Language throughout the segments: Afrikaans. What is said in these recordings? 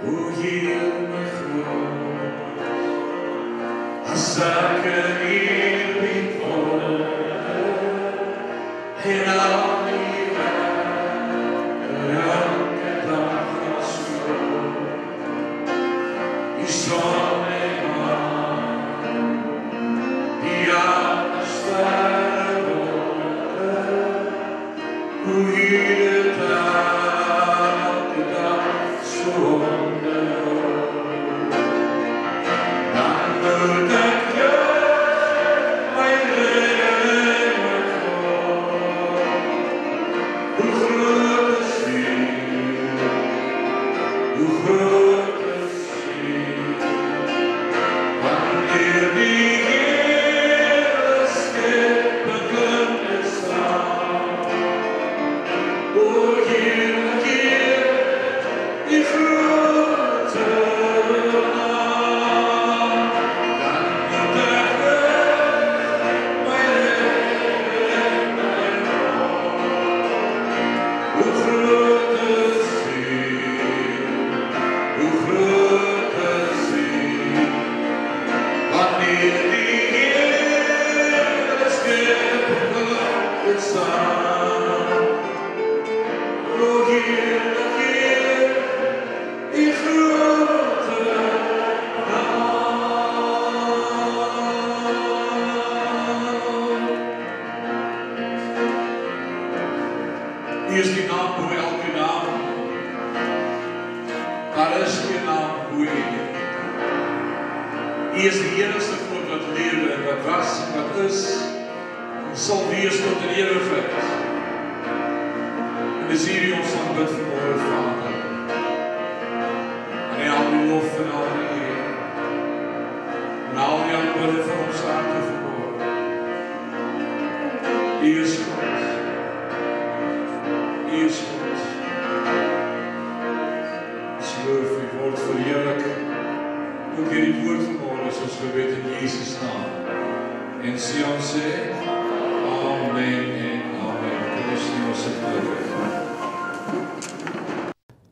hoe heel my groot. As ek in eerbied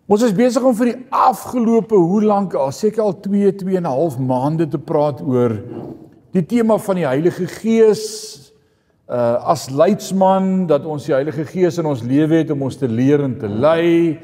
Ons is besig om vir die afgelope hoe lank al seker al 2 2 en 'n half maande te praat oor die tema van die Heilige Gees uh as leidsman dat ons die Heilige Gees in ons lewe het om ons te leer en te lei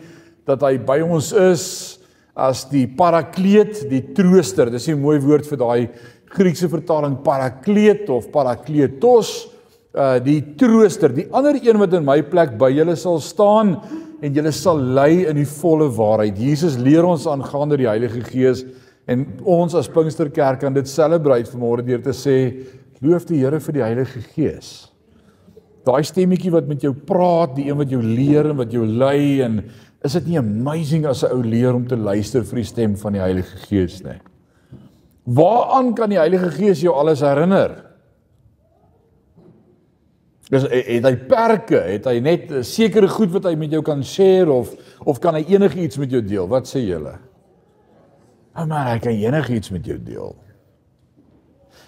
dat hy by ons is as die parakleet, die trooster. Dis 'n mooi woord vir daai Griekse vertaling parakleet of parakletos, uh die trooster, die ander een wat in my plek by julle sal staan en julle sal lei in die volle waarheid. Jesus leer ons aangaande die Heilige Gees en ons as Pinksterkerk kan dit celebrate vanmôre deur te sê loof die Here vir die Heilige Gees. Daai stemmetjie wat met jou praat, die een wat jou leer en wat jou lei en is dit nie amazing as 'n ou leer om te luister vir die stem van die Heilige Gees nie? Waaraan kan die Heilige Gees jou alles herinner? Dis het hy perke, het hy net sekere goed wat hy met jou kan share of of kan hy enigiets met jou deel? Wat sê julle? Oh man, hy kan enigiets met jou deel.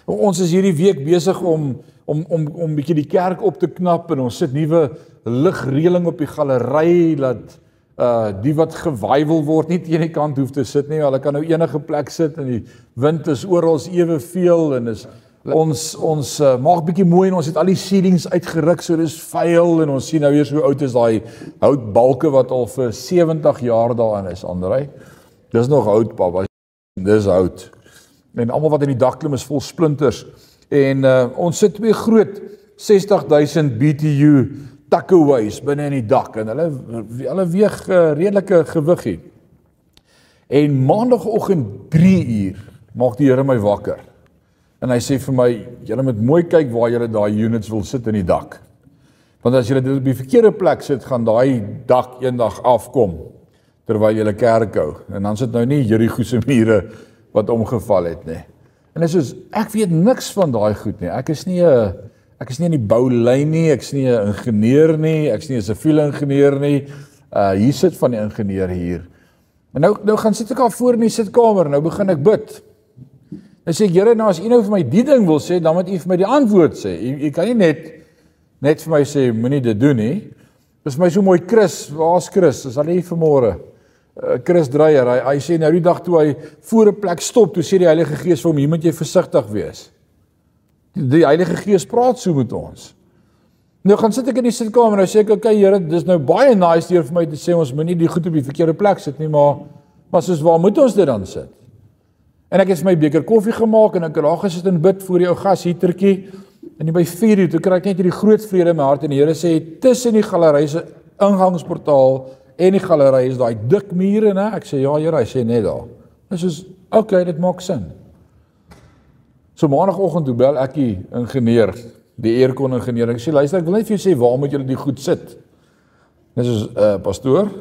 Ons is hierdie week besig om om om om bietjie die kerk op te knap en ons sit nuwe ligreëling op die galery dat uh die wat gewywel word nie teen die kant hoef te sit nie. Hulle kan nou enige plek sit en die wind is oral eweveel en is ons ons uh, maak bietjie mooi en ons het al die seedings uitgeruk so dis vuil en ons sien nou weer so oud is daai houtbalke wat al vir 70 jaar daarin is, Andrei. Dis nog hout, pappa. Dis hout. En almal wat in die dak klim is vol splinters. En uh, ons sit twee groot 60000 BTU takkeways binne in die dak en hulle hulle weeg uh, redelike gewig hier. En maandagooggend 3 uur maak die Here my wakker. En hy sê vir my, julle moet mooi kyk waar julle daai units wil sit in die dak. Want as julle dit op die verkeerde plek sit, gaan daai dak eendag afkom terwyl julle kerk hou. En dan sit nou nie Jerigo se mure wat omgeval het nie. En dit is soos ek weet niks van daai goed nie. Ek is nie 'n ek is nie in die boulyn nie, ek's nie 'n ingenieur nie, ek's nie 'n siviele ingenieur nie. Uh hier sit van die ingenieur hier. En nou nou gaan sit ek al voor in die sitkamer, nou begin ek bid. Nou sê ek, Here, nou as U nou vir my die ding wil sê, dan moet U vir my die antwoord sê. U, u kan nie net net vir my sê moenie dit doen nie. Dis my so mooi Chris, waar's Chris? Is hy hier vanmôre? uh, Chris Dreyer, hy hy sê nou die dag toe hy voor 'n plek stop, toe sê die Heilige Gees vir hom, "Hier moet jy versigtig wees." Die, die Heilige Gees praat so met ons. Nou gaan sit ek in die sitkamer en hy sê ek, "Oké okay, Here, dis nou baie nice deur vir my te sê ons moenie die goed op die verkeerde plek sit nie, maar maar soos waar moet ons dit dan sit?" En ek het vir my beker koffie gemaak en ek het daar gesit en bid voor die ou gashietertjie. En by 4 uur toe kry ek net hierdie groot vrede in my hart en die Here sê tussen die galery se ingangsportaal en die galery is daai dik mure, né? Ek sê ja, Here, hy sê net daar. Dis soos okay, dit maak sin. So maandagooggend toe bel ek die ingenieur, die aircon ingenieur. Ek sê luister, ek wil net vir jou sê waar moet julle die goed sit? Dis is 'n uh, pastoor,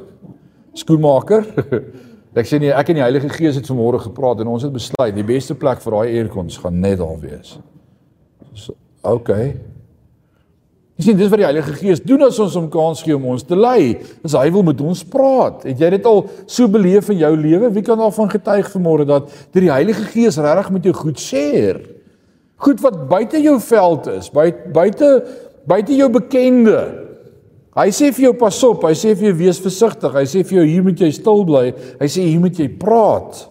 skoenmaker. ek sê nee, ek en die Heilige Gees het vanmôre gepraat en ons het besluit die beste plek vir daai aircons gaan net daar wees. So, okay. Jy sien dis wat die Heilige Gees doen as ons hom kans gee om ons te lei. Dis hy wil met ons praat. Het jy dit al so beleef in jou lewe? Wie kan daarvan getuig vanmôre dat deur die Heilige Gees regtig met jou goed share? Goed wat buite jou veld is, buite buite jou bekende. Hy sê vir jou pas op, hy sê vir jou wees versigtig. Hy sê vir jou hier moet jy stil bly. Hy sê hier moet jy praat.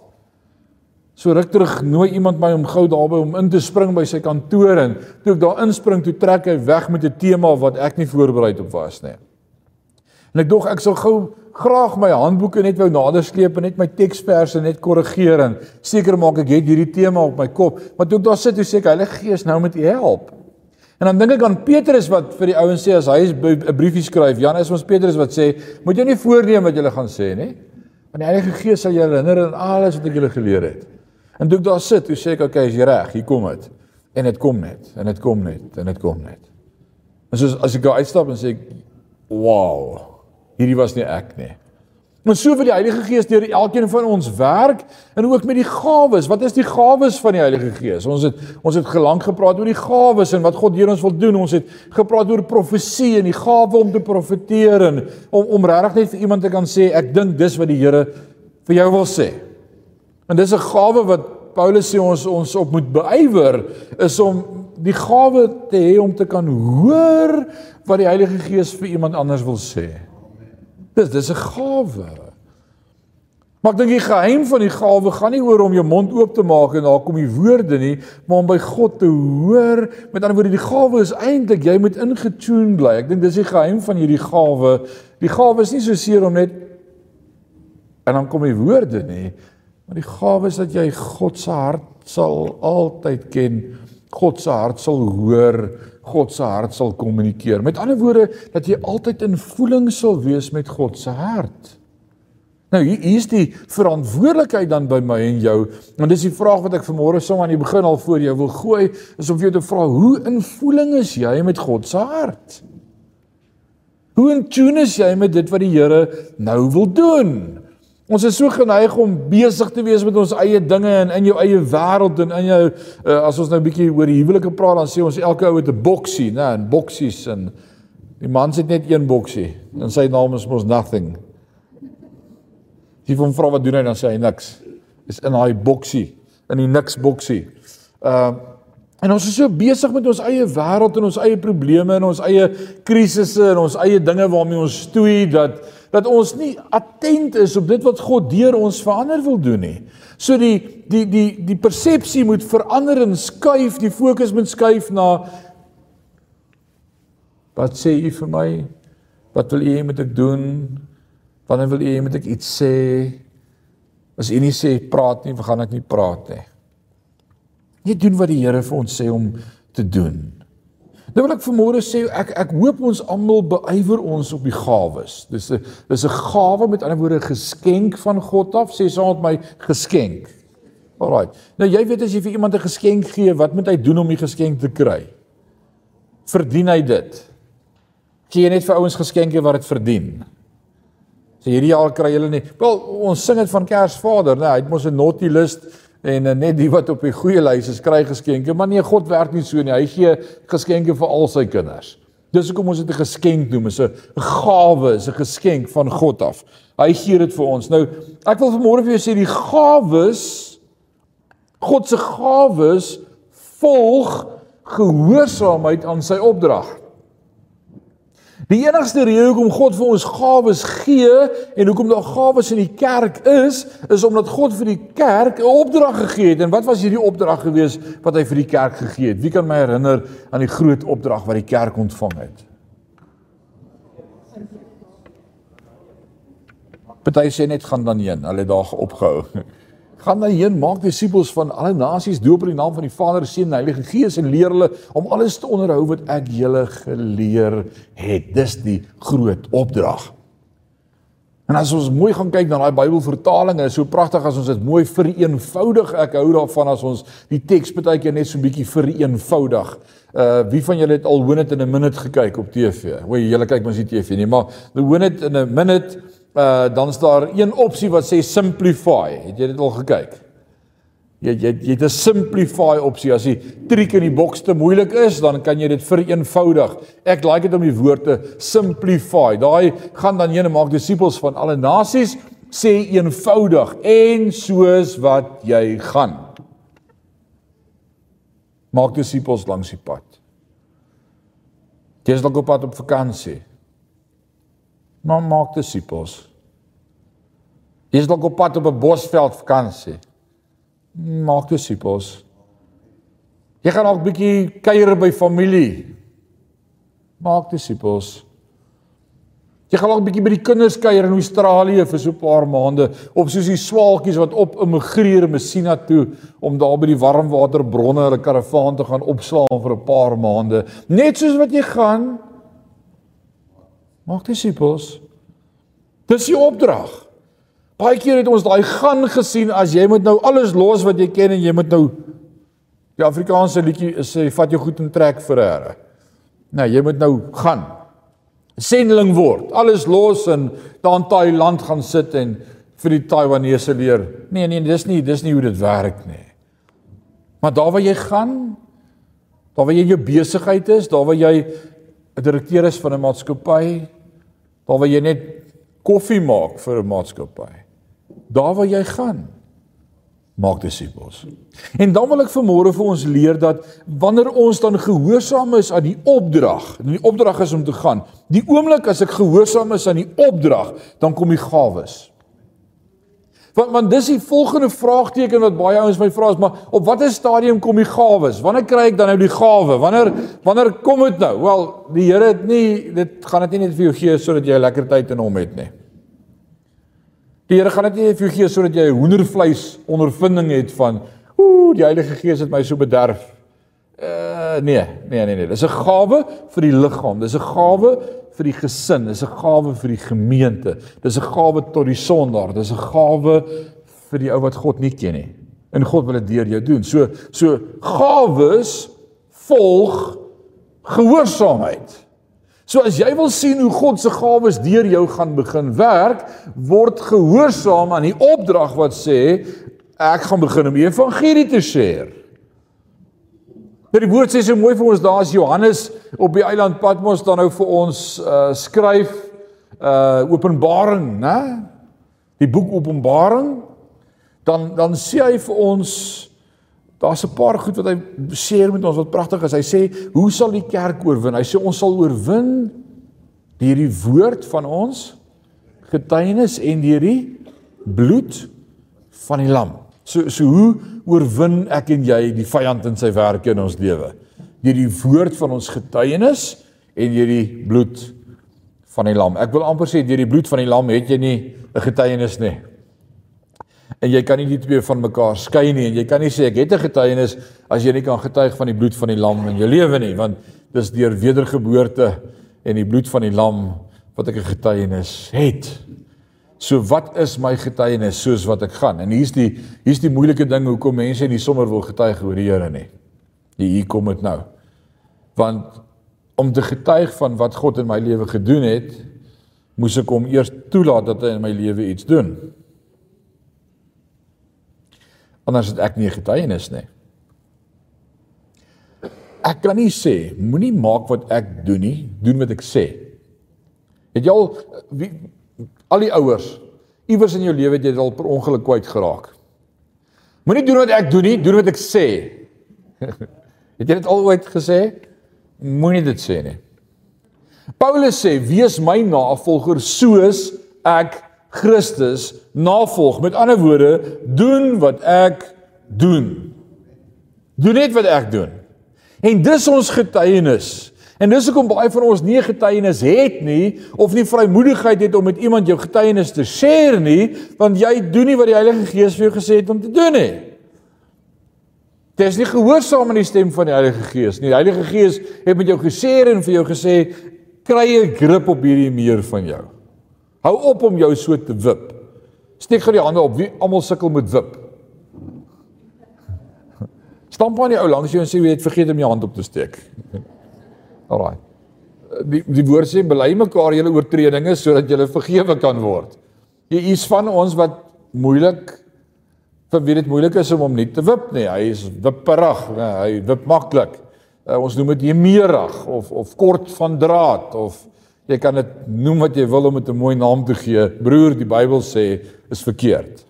So ruk terug nooi iemand my om gou daarby om in te spring by sy kantoor en toe ek daar inspring toe trek hy weg met 'n tema wat ek nie voorberei op was nie. En ek dog ek sou gou graag my handboeke net wou nader sleep en net my teksverse net korrigeer en seker maak ek het hierdie tema op my kop. Maar toe ek daar sit, toe sê ek Heilige Gees nou met u help. En dan dink ek aan Petrus wat vir die ouens sê as hy 'n briefie skryf, Jan is ons Petrus wat sê, moet jy nie voorneem wat jy gaan sê nie. Want die Heilige Gees sal jou herinner aan alles wat ek julle geleer het. En toe ek daar sit, toe sê ek, "Oké, okay, is jy reg? Hier kom dit." En dit kom net, en dit kom net, en dit kom net. En soos as ek gou uitstap en sê ek, "Wow, hierdie was nie ek nie." Maar so vir die Heilige Gees deur elkeen van ons werk en ook met die gawes. Wat is die gawes van die Heilige Gees? Ons het ons het gelank gepraat oor die gawes en wat God deur ons wil doen. Ons het gepraat oor profesie en die gawe om te profeteer en om om regtig net vir iemand te kan sê ek dink dis wat die Here vir jou wil sê. En dis 'n gawe wat Paulus sê ons ons op moet beywer is om die gawe te hê om te kan hoor wat die Heilige Gees vir iemand anders wil sê. Dis dis 'n gawe. Maar ek dink die geheim van die gawe gaan nie oor om jou mond oop te maak en daar kom die woorde nie, maar om by God te hoor. Met ander woorde, die gawe is eintlik jy moet ingetune bly. Ek dink dis die geheim van hierdie gawe. Die gawe is nie so seer om net en dan kom die woorde nie, Maar die gawe is dat jy God se hart sal altyd ken. God se hart sal hoor, God se hart sal kommunikeer. Met ander woorde dat jy altyd in voeling sal wees met God se hart. Nou hier is die verantwoordelikheid dan by my en jou. Want dis die vraag wat ek vanmôre som aan die begin al voor jou wil gooi, is om vir jou te vra, hoe in voeling is jy met God se hart? Hoe in tune is jy met dit wat die Here nou wil doen? Ons is so geneig om besig te wees met ons eie dinge en in jou eie wêreld en in jou uh, as ons nou 'n bietjie oor die huwelike praat dan sê ons elke ou het 'n boksie, né, en boksies en die man het net een boksie en sy naam is mos nothing. Jy van vra wat doen hy dan sê hy niks. Is in daai boksie, in die niks boksie. Ehm uh, en ons is so besig met ons eie wêreld en ons eie probleme en ons eie krisisse en ons eie dinge waarmee ons stoei dat dat ons nie attent is op dit wat God deur ons verander wil doen nie. So die die die die persepsie moet verander en skuif, die fokus moet skuif na wat sê u vir my? Wat wil u hê moet ek doen? Wanneer wil u hê moet ek iets sê? As u nie sê praat nie, gaan ek nie praat nie. Net doen wat die Here vir ons sê om te doen. Nou wil ek vanmôre sê ek ek hoop ons almal beywer ons op die gawes. Dis 'n dis 'n gawe met ander woorde geskenk van God af, sê saam my geskenk. Alraai. Nou jy weet as jy vir iemand 'n geskenk gee, wat moet hy doen om die geskenk te kry? Verdien hy dit? Gee jy net vir ouens geskenke wat dit verdien? So hierdie jaar kry julle nie. Wel, ons sing dit van Kersvader, né? Hy het mos 'n naughty list en uh, net die wat op die goeie lys is kry geskenke, maar nee, God werk nie so nie. Hy gee geskenke vir al sy kinders. Dis hoekom ons dit 'n geskenk noem, is 'n gawe, is 'n geskenk van God af. Hy gee dit vir ons. Nou, ek wil vanmôre vir jou sê die gawes God se gawes volg gehoorsaamheid aan sy opdrag. Die enigste rede hoekom God vir ons gawes gee en hoekom daar gawes in die kerk is, is omdat God vir die kerk 'n opdrag gegee het. En wat was hierdie opdrag gewees wat hy vir die kerk gegee het? Wie kan my herinner aan die groot opdrag wat die kerk ontvang het? Party sê net gaan dan heen. Hulle het daar opgehou. Gaan dan heen, maak disippels van alle nasies, doop in die naam van die Vader, Seun en Heilige Gees en leer hulle om alles te onderhou wat ek julle geleer het. Dis die groot opdrag. En as ons mooi gaan kyk na daai Bybelvertaling, is so pragtig as ons dit mooi vereenvoudig. Ek hou daarvan as ons die teks baie keer net so 'n bietjie vereenvoudig. Uh wie van julle het al It in a Minute gekyk op TV? O, julle kyk mos nie TV nie, maar the It in a Minute uh dan is daar een opsie wat sê simplify. Het jy dit al gekyk? Jy jy jy het 'n simplify opsie. As die triek in die boks te moeilik is, dan kan jy dit vereenvoudig. Ek like dit om die woord te simplify. Daai gaan dan ene maak disippels van alle nasies sê eenvoudig en soos wat jy gaan. Maak disippels langs die pad. Jy is dalk op pad op vakansie maar maak disippels. Jy is dalk op pad op 'n bosveld vakansie. Maak disippels. Jy gaan dalk bietjie kuier by familie. Maak disippels. Jy gaan dalk bietjie by die kinders kuier in Australië vir so 'n paar maande of soos die swaalkies wat op immigreer Messina toe om daar by die warmwaterbronne hulle karavaan te gaan opslaan vir 'n paar maande. Net soos wat jy gaan Maak disippels. Dis die opdrag. Baie keer het ons daai gaan gesien as jy moet nou alles los wat jy ken en jy moet nou die Afrikaanse liedjie sê vat jou goed en trek vir Here. Nee, jy moet nou gaan. Sendeling word. Alles los en daar in Thailand gaan sit en vir die Taiwanese leer. Nee, nee, dis nie dis nie hoe dit werk nie. Maar daar waar jy gaan, daar waar jy jou besigheid is, daar waar jy 'n direkteur is van 'n maatskappy, daar waar jy net koffie maak vir 'n maatskappy. Daar waar jy gaan, maak disippels. En dan wil ek vanmôre vir ons leer dat wanneer ons dan gehoorsaam is aan die opdrag, en die opdrag is om te gaan, die oomblik as ek gehoorsaam is aan die opdrag, dan kom die gawes. Want want dis die volgende vraagteken wat baie ouens my vra is, maar op watter stadium kom die gawes? Wanneer kry ek dan nou die gawe? Wanneer wanneer kom dit nou? Wel, die Here het nie dit gaan dit nie net vir jou gee sodat jy 'n lekker tyd in hom het nie. Die Here gaan dit nie vir jou gee sodat jy hoendervleis ondervinding het van ooh, die Heilige Gees het my so bederf. Uh nee, nee nee nee. Dis 'n gawe vir die liggaam. Dis 'n gawe vir die gesin, dis 'n gawe vir die gemeente. Dis 'n gawe tot die sondaar, dis 'n gawe vir die ou wat God nie ken nie. En God wil dit deur jou doen. So so gawes volg gehoorsaamheid. So as jy wil sien hoe God se gawes deur jou gaan begin werk, word gehoorsaam aan die opdrag wat sê ek gaan begin om die evangelie te share. Nou die woord sê so mooi vir ons daar is Johannes op die eiland Patmos dan nou vir ons uh skryf uh Openbaring, né? Die boek Openbaring. Dan dan sê hy vir ons daar's 'n paar goed wat hy sê met ons wat pragtig is. Hy sê, "Hoe sal die kerk oorwin?" Hy sê ons sal oorwin deur die woord van ons getuienis en deur die bloed van die lam. So so hoe oorwin ek en jy die vyand in sy werk in ons lewe? Deur die woord van ons getuienis en deur die bloed van die lam. Ek wil amper sê deur die bloed van die lam het jy nie 'n getuienis nie. En jy kan nie die twee van mekaar skei nie en jy kan nie sê ek het 'n getuienis as jy nie kan getuig van die bloed van die lam in jou lewe nie, want dis deur wedergeboorte en die bloed van die lam wat ek 'n getuienis het. So wat is my getuienis soos wat ek gaan? En hier's die hier's die moeilike ding hoekom mense nie sommer wil getuig oor die Here nie. Hier kom dit nou. Want om te getuig van wat God in my lewe gedoen het, moes ek hom eers toelaat dat hy in my lewe iets doen. Anders het ek nie getuienis nie. Ek kan nie sê moenie maak wat ek doen nie, doen wat ek sê. Het jy al wie Al die ouers iewers in jou lewe het jy dit al per ongeluk kwyt geraak. Moenie doen wat ek doen nie, doen wat ek sê. het jy dit al ooit gesê? Moenie dit sê nie. Paulus sê: "Wees my navolger soos ek Christus navolg." Met ander woorde, doen wat ek doen. Doen net wat ek doen. En dis ons getuienis. En dis hoekom baie van ons nie getuienis het nie of nie vrymoedigheid het om met iemand jou getuienis te share nie, want jy doen nie wat die Heilige Gees vir jou gesê het om te doen nie. Dit is nie gehoorsaam aan die stem van die Heilige Gees nie. Die Heilige Gees het met jou gesê en vir jou gesê kry 'n grip op hierdie meer van jou. Hou op om jou so te wip. Steek gou die hande op wie almal sukkel met wip. Stamp aan die ou langs jou en sê jy het vergeet om jou hand op te steek. Alraai. Die die woord sê bely mekaar julle oortredinge sodat julle vergewe kan word. Jy is van ons wat moeilik vir wie dit moeilik is om hom nie te wip nie. Hy is wipperig, nee, hy wip maklik. Uh, ons noem dit hemerig of of kort van draad of jy kan dit noem wat jy wil om dit 'n mooi naam te gee. Broer, die Bybel sê is verkeerd.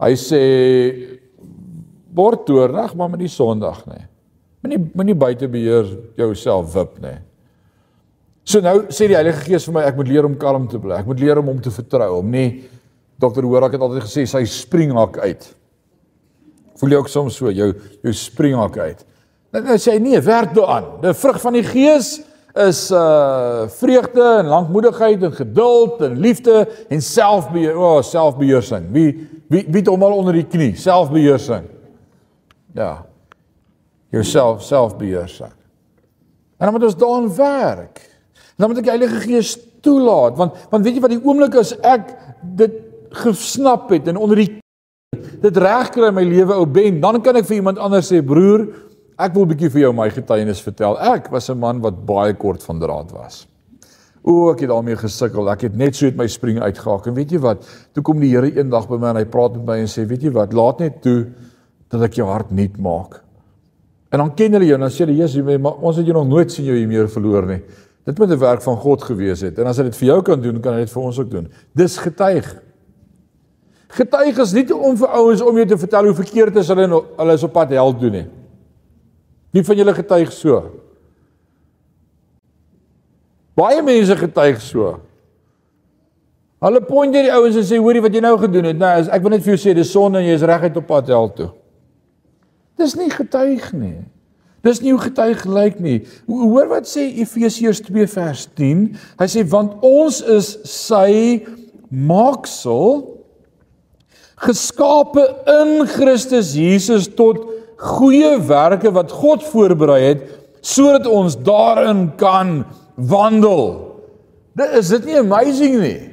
Hy sê word toornig maar met die Sondag nê. Moenie moenie buite beheer jouself wip nê. So nou sê die Heilige Gees vir my ek moet leer om kalm te bly. Ek moet leer om hom te vertrou, om nie Dokter Horak het altyd gesê sy springhak uit. Voel jy ook soms so jou jou springhak uit? Nou, nou sê hy nee, werk daaraan. Die vrug van die Gees is uh vreugde en lankmoedigheid en geduld en liefde en selfbeheer, o, oh, selfbeheersing. Wie wie het hom al onder die knie? Selfbeheersing. Ja. Jouself selfbeheersing. En dan moet ons daaraan werk. Dan moet ek die Heilige Gees toelaat want want weet jy wat die oomblik is ek dit gesnap het en onder die dit regkry in my lewe ou Ben, dan kan ek vir iemand anders sê broer, ek wil 'n bietjie vir jou my getuienis vertel. Ek was 'n man wat baie kort van draad was. O, ek het daarmee gesukkel. Ek het net so uit my spring uitgehaak. En weet jy wat? Toe kom die Here eendag by my en hy praat met my en sê, "Weet jy wat? Laat net toe dat ek jou hart nuut maak." En dan ken hulle jou en dan sê hulle, "Jesus, ons het jou nog nooit sien jou hier meer verloor nie." Dit moet 'n werk van God gewees het. En as hy dit vir jou kan doen, kan hy dit vir ons ook doen. Dis getuig. Getuig is nie om vir ouens om jou te vertel hoe verkeerd is hulle hulle is op pad hel doen nie. Wie van julle getuig so? Baie mense getuig so. Hulle point hierdie ouens en sê hoorie wat jy nou gedoen het. Nou, ek wil net vir jou sê dis sonde en jy is reguit op pad hel toe. Dis nie getuig nie. Dis nie hoe getuig lyk nie. Hoor wat sê Efesiërs 2 vers 10. Hy sê want ons is sy maaksel geskape in Christus Jesus tot goeie werke wat God voorberei het sodat ons daarin kan wandel. Dit is dit nie amazing nie.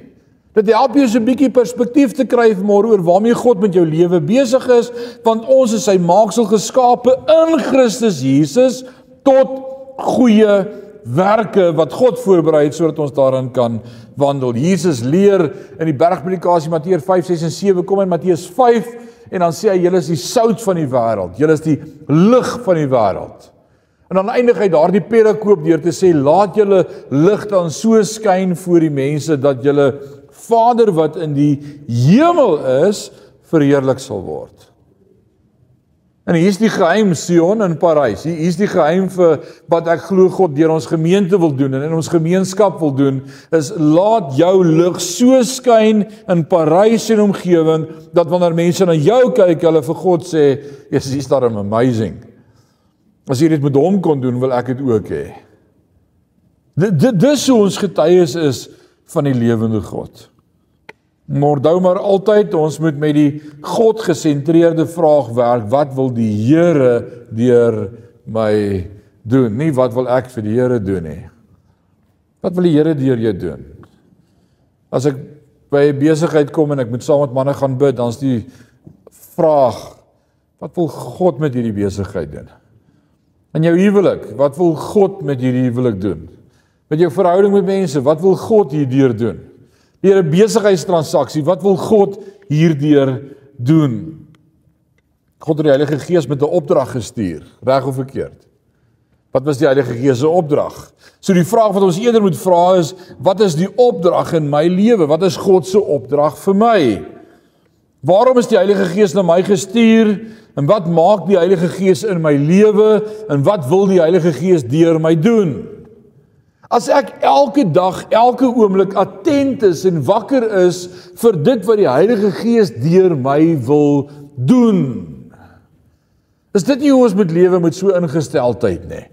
Dit help jou so 'n bietjie perspektief te kry vanmôre oor waarmee God met jou lewe besig is, want ons is sy maaksel geskape in Christus Jesus tot goeie werke wat God voorberei het sodat ons daarin kan wandel. Jesus leer in die bergpredikasie Matteus 5, 6 en 7 kom in Matteus 5 en dan sê hy julle is die sout van die wêreld. Julle is die lig van die wêreld. En dan eindig hy daardie perakoop deur te sê laat julle lig dan so skyn voor die mense dat julle Vader wat in die hemel is verheerlik sal word. En hier's die geheim Sion in Parys. Hier's die geheim vir wat ek glo God deur ons gemeente wil doen en in ons gemeenskap wil doen is laat jou lig so skyn in Parys en omgewing dat wanneer mense na jou kyk, hulle vir God sê, "Jesus, hier's daar 'n amazing." As jy dit met hom kon doen, wil ek dit ook hê. Dit dis hoe ons getuies is van die lewende God. Mordou maar altyd. Ons moet met die God gesentreerde vraag werk. Wat wil die Here deur my doen? Nie wat wil ek vir die Here doen nie. Wat wil die Here deur jou doen? As ek by 'n besigheid kom en ek moet saam met manne gaan bid dan's die vraag wat wil God met hierdie besigheid doen? In jou huwelik wat wil God met hierdie huwelik doen? Met jou verhouding met mense wat wil God hierdeur doen deur 'n besigheidstransaksie. Wat wil God hierdeur doen? God het die Heilige Gees met 'n opdrag gestuur, reg of verkeerd? Wat was die Heilige Gees se opdrag? So die vraag wat ons eerder moet vra is, wat is die opdrag in my lewe? Wat is God se opdrag vir my? Waarom is die Heilige Gees na my gestuur? En wat maak die Heilige Gees in my lewe? En wat wil die Heilige Gees deur my doen? As ek elke dag, elke oomblik attent is en wakker is vir dit wat die Heilige Gees deur my wil doen. Is dit nie hoe ons moet lewe met so ingesteldheid nie?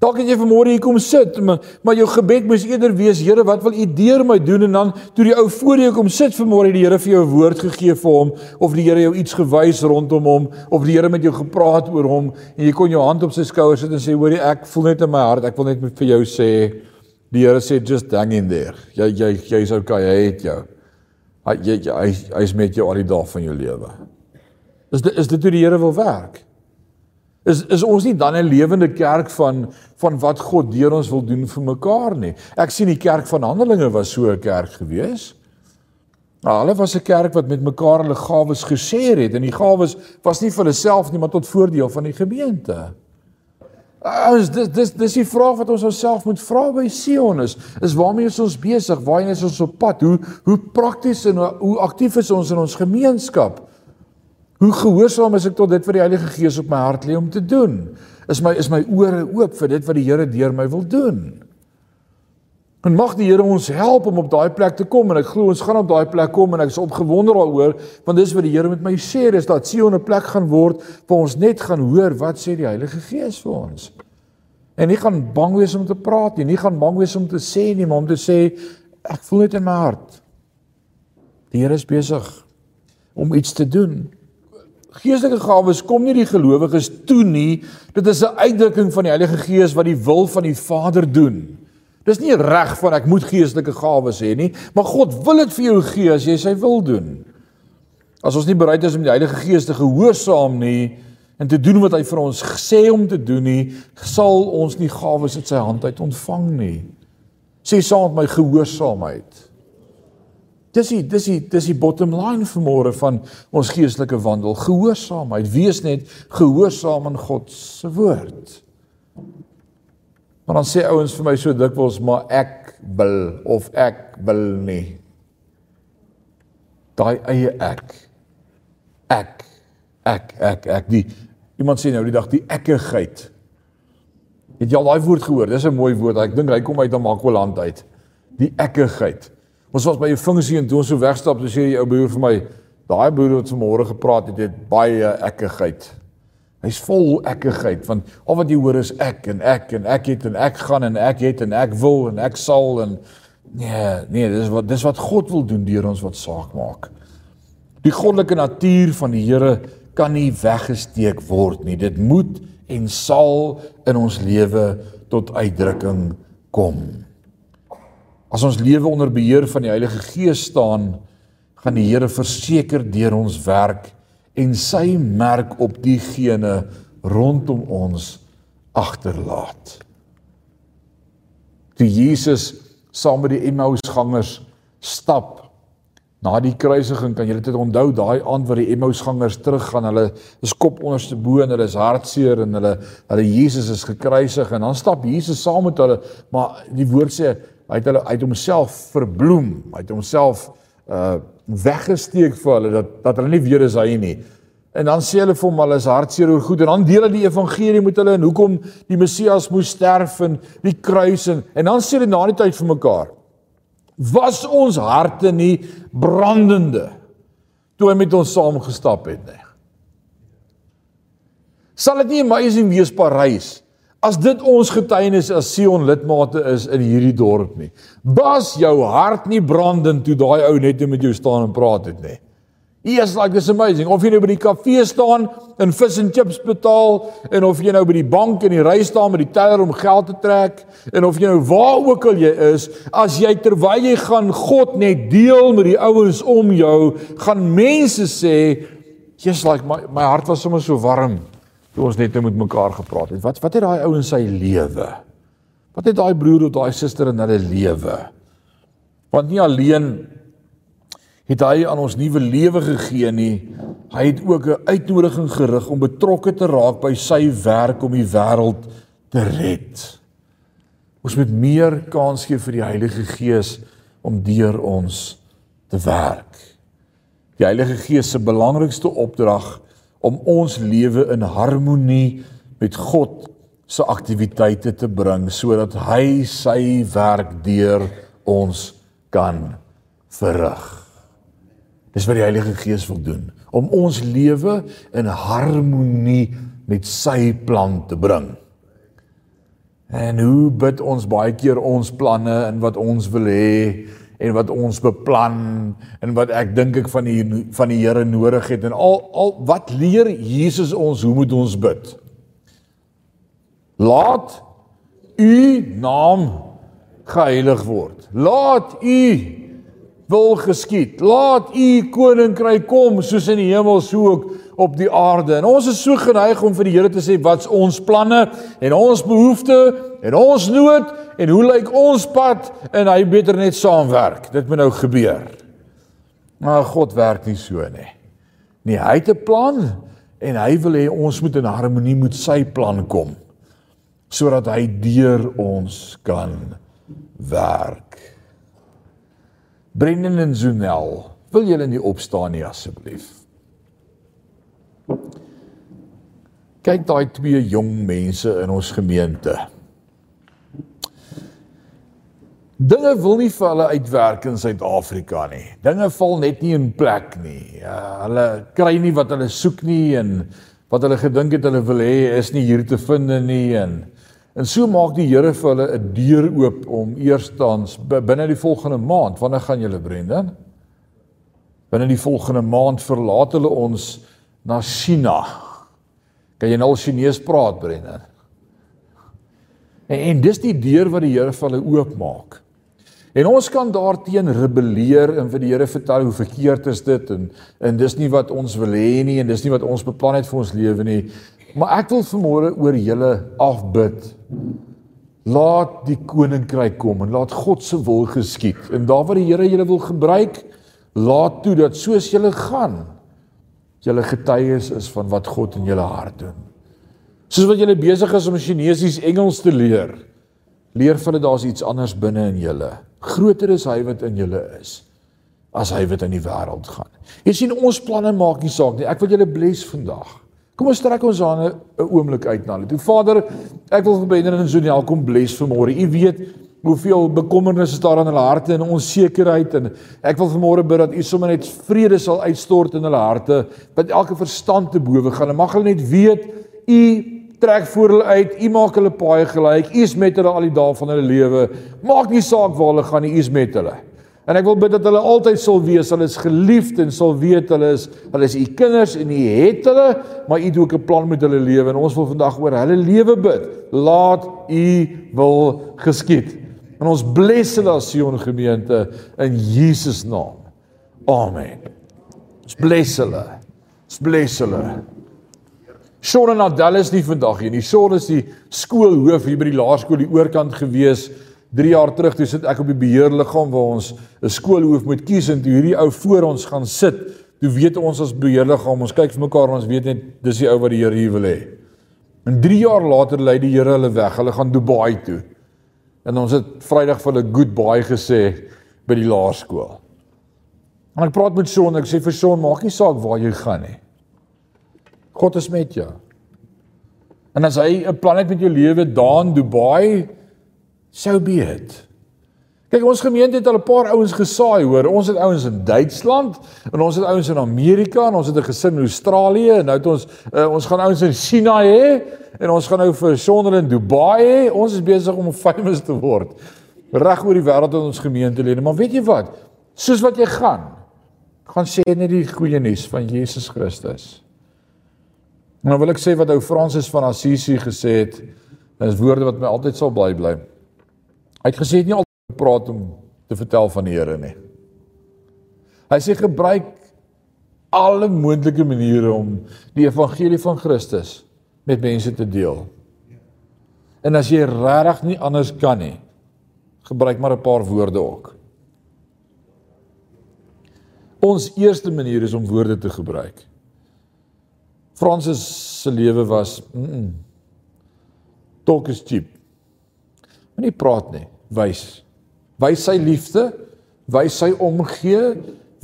Dalk het jy vanmôre hier kom sit, maar maar jou gebed moes eerder wees, Here, wat wil U deur my doen en dan toe die ou voor jou kom sit vanmôre, die Here vir jou 'n woord gegee vir hom of die Here jou iets gewys rondom hom of die Here met jou gepraat oor hom en jy kon jou hand op sy skouer sit en sê, hoorie, ek voel net in my hart, ek wil net vir jou sê die Here sê just hang in there. Jy jy jy's okay, hy het jou. Hy jy hy hy's met jou al die dae van jou lewe. Is dit is dit hoe die Here wil werk? Is is ons nie dan 'n lewende kerk van van wat God deur ons wil doen vir mekaar nie. Ek sien die kerk van Handelinge was so 'n kerk gewees. Nou, hulle was 'n kerk wat met mekaar hulle gawes gesê het en die gawes was nie vir hulle self nie, maar tot voordeel van die gemeente. Ons dis dis dis die vraag wat ons onsself moet vra by Sion is, is waarmee is ons besig? Waarheen is ons op pad? Hoe hoe prakties en hoe, hoe aktief is ons in ons gemeenskap? Hoe gehoorsaam is ek tot dit wat die Heilige Gees op my hart lê om te doen? Is my is my ore oop vir dit wat die Here deur my wil doen? En mag die Here ons help om op daai plek te kom en ek glo ons gaan op daai plek kom en ek is opgewonde daaroor want dis wat die Here met my sê is dat Sion 'n plek gaan word waar ons net gaan hoor wat sê die Heilige Gees vir ons. En nie gaan bang wees om te praat nie, nie gaan bang wees om te sê nie, maar om te sê ek voel dit in my hart. Die Here is besig om iets te doen. Geestelike gawes kom nie die gelowiges toe nie. Dit is 'n uitdrukking van die Heilige Gees wat die wil van die Vader doen. Dis nie reg van ek moet geestelike gawes hê nie, maar God wil dit vir jou gee as jy sy wil doen. As ons nie bereid is om die Heilige Gees te gehoorsaam nie en te doen wat hy vir ons sê om te doen nie, sal ons nie gawes uit sy hand uit ontvang nie. Sê saam met my gehoorsaamheid. Dis die dis die dis die bottom line vanmôre van ons geestelike wandel, gehoorsaamheid. Wees net gehoorsaam aan God se woord. Maar dan sê ouens vir my so dikwels, maar ek wil of ek wil nie. Daai eie ek. Ek ek ek ek die iemand sê nou die dag die ekkigheid. Het jy al daai woord gehoor? Dis 'n mooi woord. Ek dink hy kom uit Makwaland uit. Die ekkigheid. Ons was by 'n funksie en toe ons so wegstap, toe sê die ou broer vir my, daai broer wat vanmôre gepraat het, het baie ekkigheid. Hy's vol ekkigheid want al wat jy hoor is ek en ek en ek het en ek gaan en ek het en ek wil en ek sal en nee, nee, dis wat dis wat God wil doen deur ons wat saak maak. Die goddelike natuur van die Here kan nie weggesteek word nie. Dit moet en sal in ons lewe tot uitdrukking kom. As ons lewe onder beheer van die Heilige Gees staan, gaan die Here verseker deur ons werk en sy merk op diegene rondom ons agterlaat. Toe Jesus saam met die Emmausgangers stap na die kruisiging, kan julle dit onthou, daai aand wat die Emmausgangers teruggaan, hulle is kop onderste bo en hulle is hartseer en hulle hulle Jesus is gekruisig en dan stap Jesus saam met hulle, maar die woord sê Hy het hulle uit homself verbloem. Hy het homself uh weggesteek vir hulle dat dat hulle nie weet is hy nie. En dan sê hulle vir hom hulle is hartseer oor goed en dan deel hulle die evangelie met hulle en hoekom die Messias moes sterf en die kruis en en dan sê hulle na die tyd vir mekaar. Was ons harte nie brandende toe hy met ons saam gestap het nie? Sal dit nie amazing wees Parys As dit ons getuienis as Sion lidmate is in hierdie dorp nie. Bas jou hart nie brandend toe daai ou net met jou staan en praat het nie. He is like this amazing. Of jy nou by die kafee staan en vis en chips betaal en of jy nou by die bank in die ry staan met die teller om geld te trek en of jy nou waar ook al jy is, as jy terwyl jy gaan God net deel met die ouens om jou, gaan mense sê, "Just like my my hart was sommer so warm." Toe ons net met mekaar gepraat het. Wat wat het daai ou in sy lewe? Wat het daai broer of daai suster in hulle lewe? Want nie alleen het hy aan ons nuwe lewe gegee nie, hy het ook 'n uitnodiging gerig om betrokke te raak by sy werk om die wêreld te red. Ons moet meer kans gee vir die Heilige Gees om deur ons te werk. Die Heilige Gees se belangrikste opdrag is om ons lewe in harmonie met God se aktiwiteite te bring sodat hy sy werk deur ons kan verrig. Dis wat die Heilige Gees wil doen, om ons lewe in harmonie met sy plan te bring. En hoe bid ons baie keer ons planne en wat ons wil hê en wat ons beplan en wat ek dink ek van die van die Here nodig het en al al wat leer Jesus ons hoe moet ons bid? Laat u naam geheilig word. Laat u wil geskied. Laat u koninkryk kom soos in die hemel so ook op die aarde. En ons is so geneig om vir die Here te sê wat's ons planne en ons behoeftes en ons nood en hoe lyk ons pad en hy beter net saamwerk. Dit moet nou gebeur. Maar God werk nie so nie. Nee, hy het 'n plan en hy wil hê ons moet in harmonie met sy plan kom sodat hy deur ons kan werk. Brendan en Zunel, wil julle nie opstaan nie asseblief? Kyk daai twee jong mense in ons gemeente. Dinge wil nie vir hulle uitwerk in Suid-Afrika nie. Dinge val net nie in plek nie. Ja, hulle kry nie wat hulle soek nie en wat hulle gedink het hulle wil hê is nie hier te vind nie en en so maak die Here vir hulle 'n deur oop om eerstens binne die volgende maand, wanneer gaan julle Brendan? Binne die volgende maand verlaat hulle ons na China. Kan jy nou al Chinees praat, Brendan? En, en dis die deur wat die Here vir hulle oopmaak. En ons kan daarteen rebelleer en vir die Here vertel hoe verkeerd is dit en en dis nie wat ons wil hê nie en dis nie wat ons beplan het vir ons lewe nie. Maar ek wil vanmôre oor julle afbid. Laat die koninkryk kom en laat God se wil geskied. En daar waar die Here julle wil gebruik, laat toe dat soos julle gaan, julle getuies is van wat God in julle hart doen. Soos wat julle besig is om Chinesies Engels te leer, leer vir hulle daar's iets anders binne in julle. Groter is hy wat in julle is as hy wat in die wêreld gaan. Jy sien ons planne maak nie saak nie. Ek wil julle bless vandag. Kom ons trek ons hande 'n oomblik uit na hulle. Toe Vader, ek wil vir Bender en Soniel kom bless vanmôre. U weet hoeveel bekommernisse daar in hulle harte en onsekerheid en ek wil vanmôre bid dat u sommer net vrede sal uitstort in hulle harte dat elke verstand te bowe gaan. Mag hulle net weet u trek voor hulle uit, u maak hulle paai gelyk. U is met hulle al die dae van hulle lewe. Maak nie saak waar hulle gaan nie, u is met hulle. En ek wil bid dat hulle altyd sal wees, hulle is geliefd en sal weet hulle is hulle is u kinders en u het hulle, maar u het ook 'n plan met hulle lewe en ons wil vandag oor hulle lewe bid. Laat u wil geskied. En ons bless hulle as Sion gemeente in Jesus naam. Amen. Ons bless hulle. Ons bless hulle. Shaun en Adele is nie vandag hier nie. Shaun is die skoolhoof hier by die laerskool die oorkant gewees. 3 jaar terug toe sit ek op die beheerliggaam waar ons 'n skoolhoof moet kies en toe hierdie ou voor ons gaan sit. Toe weet ons as beheerliggaam, ons kyk vir mekaar en ons weet net dis die ou wat die Here hier wil hê. En 3 jaar later lei die Here hulle weg. Hulle gaan Dubai toe. En ons het Vrydag vir hulle goodbye gesê by die laerskool. En ek praat met Shaun, ek sê vir Shaun, maak nie saak waar jy gaan nie. God is met jou. En as hy 'n plan het met jou lewe daar in Dubai, so be it. Kyk, ons gemeente het al 'n paar ouens gesaai, hoor. Ons het ouens in Duitsland en ons het ouens in Amerika en ons het 'n gesin in Australië en nou het ons uh, ons gaan ouens in China hê en ons gaan nou vir Sonder in Dubai hê. Ons is besig om famous te word. Reg oor die wêreld in ons gemeentelede. Maar weet jy wat? Soos wat jy gaan, gaan sê net die goeie nuus van Jesus Christus. Nou wil ek sê wat ou Fransis van Assisi gesê het, is woorde wat my altyd sal bly bly. Hy het gesê nie praat om te vertel van die Here nie. Hy sê gebruik alle moontlike maniere om die evangelie van Christus met mense te deel. En as jy regtig nie anders kan nie, gebruik maar 'n paar woorde ook. Ons eerste manier is om woorde te gebruik. Fransis se lewe was mm -mm, talk is cheap. Moenie praat nie, wys wys sy liefde, wys sy omgee,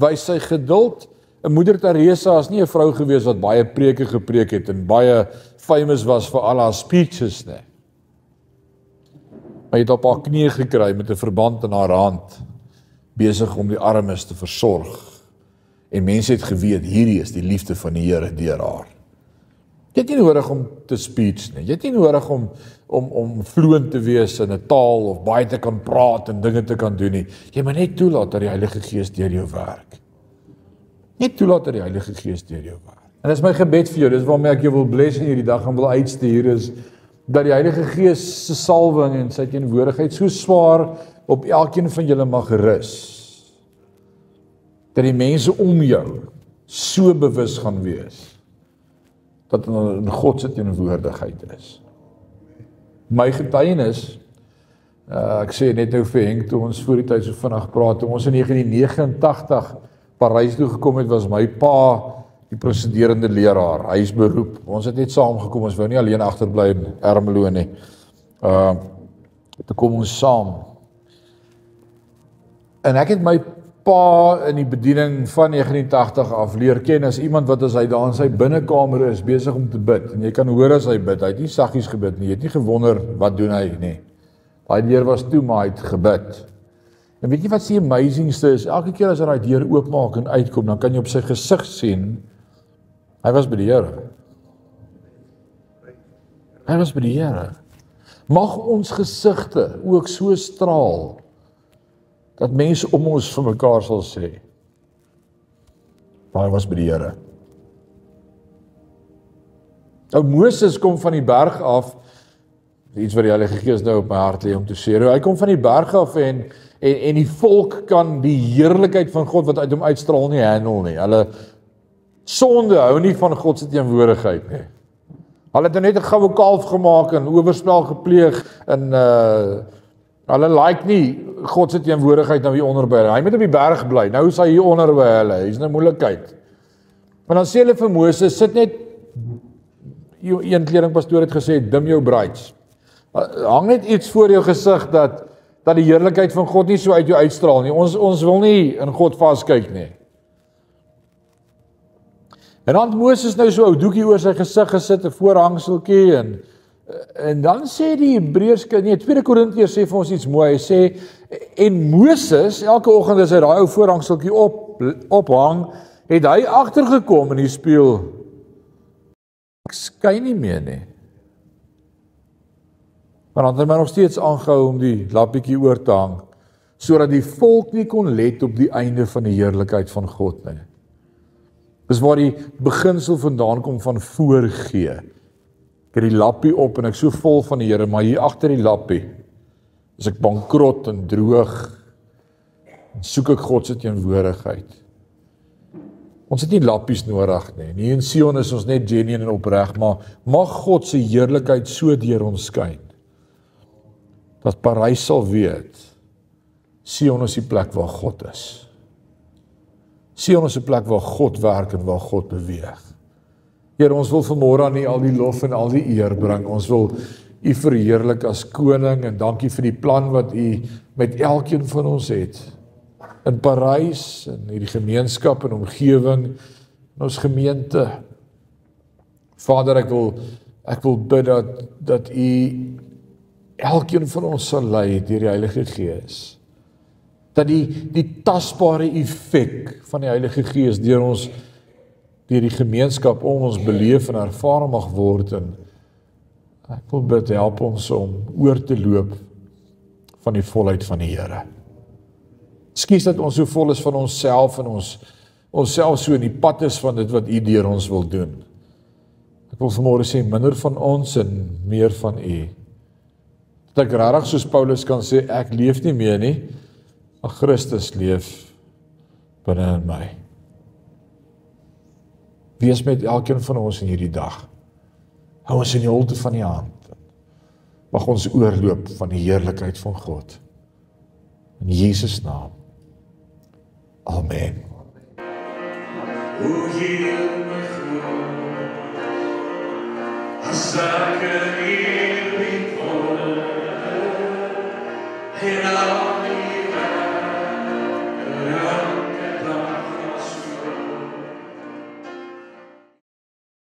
wys sy geduld. 'n Moeder Teresa is nie 'n vrou gewees wat baie preke gepreek het en baie famous was vir al haar speeches nie. Hy het op haar knieë gekry met 'n verband in haar hand besig om die armes te versorg. En mense het geweet hierdie is die liefde van die Here deur haar. Jy het nie nodig om te speech nie. Jy het nie nodig om om om vloeiend te wees in 'n taal of baie te kan praat en dinge te kan doen nie. Jy moet net toelaat dat die Heilige Gees deur jou werk. Net toelaat dat die Heilige Gees deur jou werk. En dis my gebed vir jou, dis waarmee ek jou wil bless in hierdie dag en wil uitstuur is dat die Heilige Gees se salwing en sy teenwoordigheid so swaar op elkeen van julle mag rus. Dat die mense om jou so bewus gaan wees dat hulle in God se teenwoordigheid is. My getuienis uh, ek sê net nou vir Henk toe ons voor die tyd so vinnig praat ons in 1989 Parys toe gekom het was my pa die presiderende leraar hy is beroep ons het net saam gekom ons wou nie alleen agterbly in Ermelo nie. Uh toe kom ons saam. En ek het my pa in die bediening van 1980 af leer ken as iemand wat as hy daar in sy binnekamer is besig om te bid en jy kan hoor as hy bid, hy het nie saggies gebid nie, jy het nie gewonder wat doen hy nie. Daai deur was toe maar hy het gebid. En weet jy wat se amazingste is? Elke keer as hy daai deur oopmaak en uitkom, dan kan jy op sy gesig sien hy was by die Here. Hy was by die Here. Mag ons gesigte ook so straal dat mense om ons vir mekaar sal sê baie was by die Here. Ou Moses kom van die berg af iets wat die Heilige Gees nou op my hart lê om te sê. Hy kom van die berg af en en en die volk kan die heerlikheid van God wat uit hom uitstraal nie handle nie. Hulle sonde hou nie van God se teenwoordigheid nie. Hulle het net 'n goue kalf gemaak en oorspel gepleeg in uh Hulle like nie God se teenwoordigheid nou hier onder by hulle. Hy moet op die berg bly. Nou is hy hier onder by hulle. 'n nou moeilikheid. Maar dan sê hulle vir Moses, sit net een kledingpastoor het gesê, dim jou braids. Hang net iets voor jou gesig dat dat die heerlikheid van God nie so uit jou uitstraal nie. Ons ons wil nie in God vaskyk nie. En dan Moses nou so 'n doekie oor sy gesig gesit, 'n voorhangseltjie en En dan sê die Hebreërs nee 2 Korintiërs sê vir ons iets mooi. Hy sê en Moses elke oggend as hy daai ou voorhangseltjie op ophang, het hy agtergekom in die spieël. Ek skyn nie meer nie. Maar dan het hy nog steeds aangehou om die lappietjie oor te hang sodat die volk nie kon let op die einde van die heerlikheid van God nie. Dis waar die beginsel vandaan kom van voorgee het die lappie op en ek so vol van die Here, maar hier agter die lappie is ek bankrot en droog. En soek ek God se teenwoordigheid. Ons het nie lappies nodig nie. Nie in Sion is ons net genuine en opreg, maar mag God se heerlikheid so deur ons skyn. Dat Parys sal weet Sion is die plek waar God is. Sion is 'n plek waar God werk en waar God beweeg. Here, ons wil vanmôre aan U al die lof en al die eer bring. Ons wil U verheerlik as koning en dankie vir die plan wat U met elkeen van ons het. In Parys en hierdie gemeenskap en omgewing in ons gemeente. Vader, ek wil ek wil bid dat dat U elkeen van ons sal lei deur die Heilige Gees. Dat die die tasbare effek van die Heilige Gees deur ons deur die gemeenskap om ons beleef en ervaar mag word en ek wil bid help ons om oor te loop van die volheid van die Here. Skus dat ons so vol is van onsself en ons onsself so in die pad is van dit wat U deur ons wil doen. Ek wil vanmôre sê minder van ons en meer van U. Dat ek regtig soos Paulus kan sê ek leef nie meer nie, maar Christus leef binne in my. Wees met elkeen van ons in hierdie dag. Hou ons in die holte van die hand. Mag ons oorloop van die heerlikheid van God. In Jesus naam. Amen. O Heer, as ek in U bid, en al